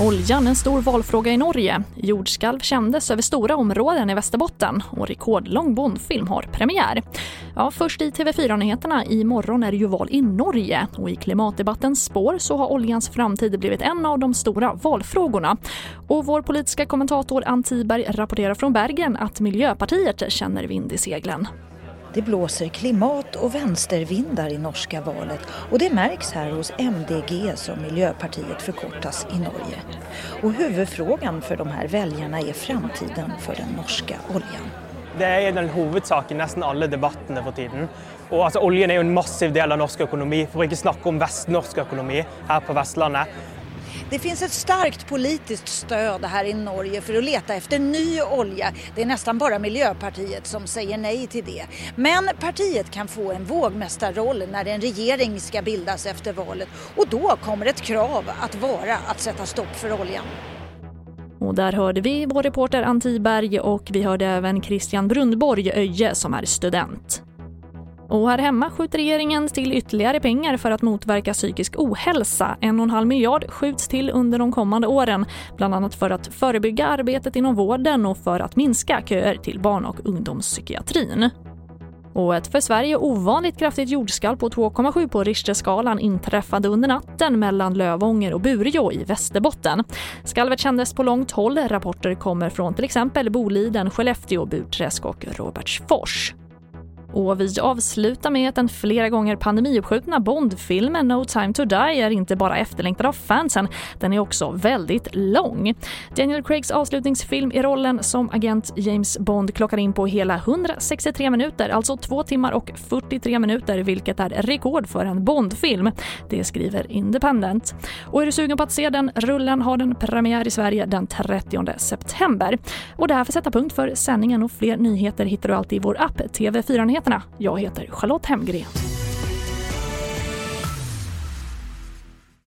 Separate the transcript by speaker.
Speaker 1: Oljan en stor valfråga i Norge. Jordskalv kändes över stora områden i Västerbotten och rekordlång Bondfilm har premiär. Ja, först i TV4-nyheterna. Imorgon är det ju val i Norge och i klimatdebattens spår så har oljans framtid blivit en av de stora valfrågorna. Och vår politiska kommentator Ann Tiberg rapporterar från Bergen att Miljöpartiet känner vind i seglen.
Speaker 2: Det blåser klimat och vänstervindar i norska valet och det märks här hos MDG som Miljöpartiet förkortas i Norge. Och huvudfrågan för de här väljarna är framtiden för den norska oljan.
Speaker 3: Det är den huvudsaken i nästan alla debatterna för tiden. Och alltså, oljan är ju en massiv del av norsk ekonomi, för att inte snacka om västnorsk ekonomi här på Västlandet.
Speaker 2: Det finns ett starkt politiskt stöd här i Norge för att leta efter ny olja. Det är nästan bara Miljöpartiet som säger nej till det. Men partiet kan få en vågmästarroll när en regering ska bildas efter valet och då kommer ett krav att vara att sätta stopp för oljan.
Speaker 1: Och där hörde vi vår reporter Ann Tiberg och vi hörde även Christian Brundborg Öje som är student. Och här hemma skjuter regeringen till ytterligare pengar för att motverka psykisk ohälsa. En och en halv miljard skjuts till under de kommande åren, bland annat för att förebygga arbetet inom vården och för att minska köer till barn och ungdomspsykiatrin. Och ett för Sverige ovanligt kraftigt jordskalv på 2,7 på Richterskalan inträffade under natten mellan Lövånger och Bureå i Västerbotten. Skalvet kändes på långt håll. Rapporter kommer från till exempel Boliden, Skellefteå, Burträsk och Robertsfors. Och vi avslutar med att den flera gånger pandemiuppskjutna Bondfilmen No time to die är inte bara efterlängtad av fansen, den är också väldigt lång. Daniel Craigs avslutningsfilm i rollen som agent James Bond klockar in på hela 163 minuter, alltså 2 timmar och 43 minuter, vilket är rekord för en Bondfilm. Det skriver Independent. Och är du sugen på att se den rullen har den premiär i Sverige den 30 september. Och det här får sätta punkt för sändningen och fler nyheter hittar du alltid i vår app TV4 Nyheter Nyheterna. Jag heter Charlotte Hemgren.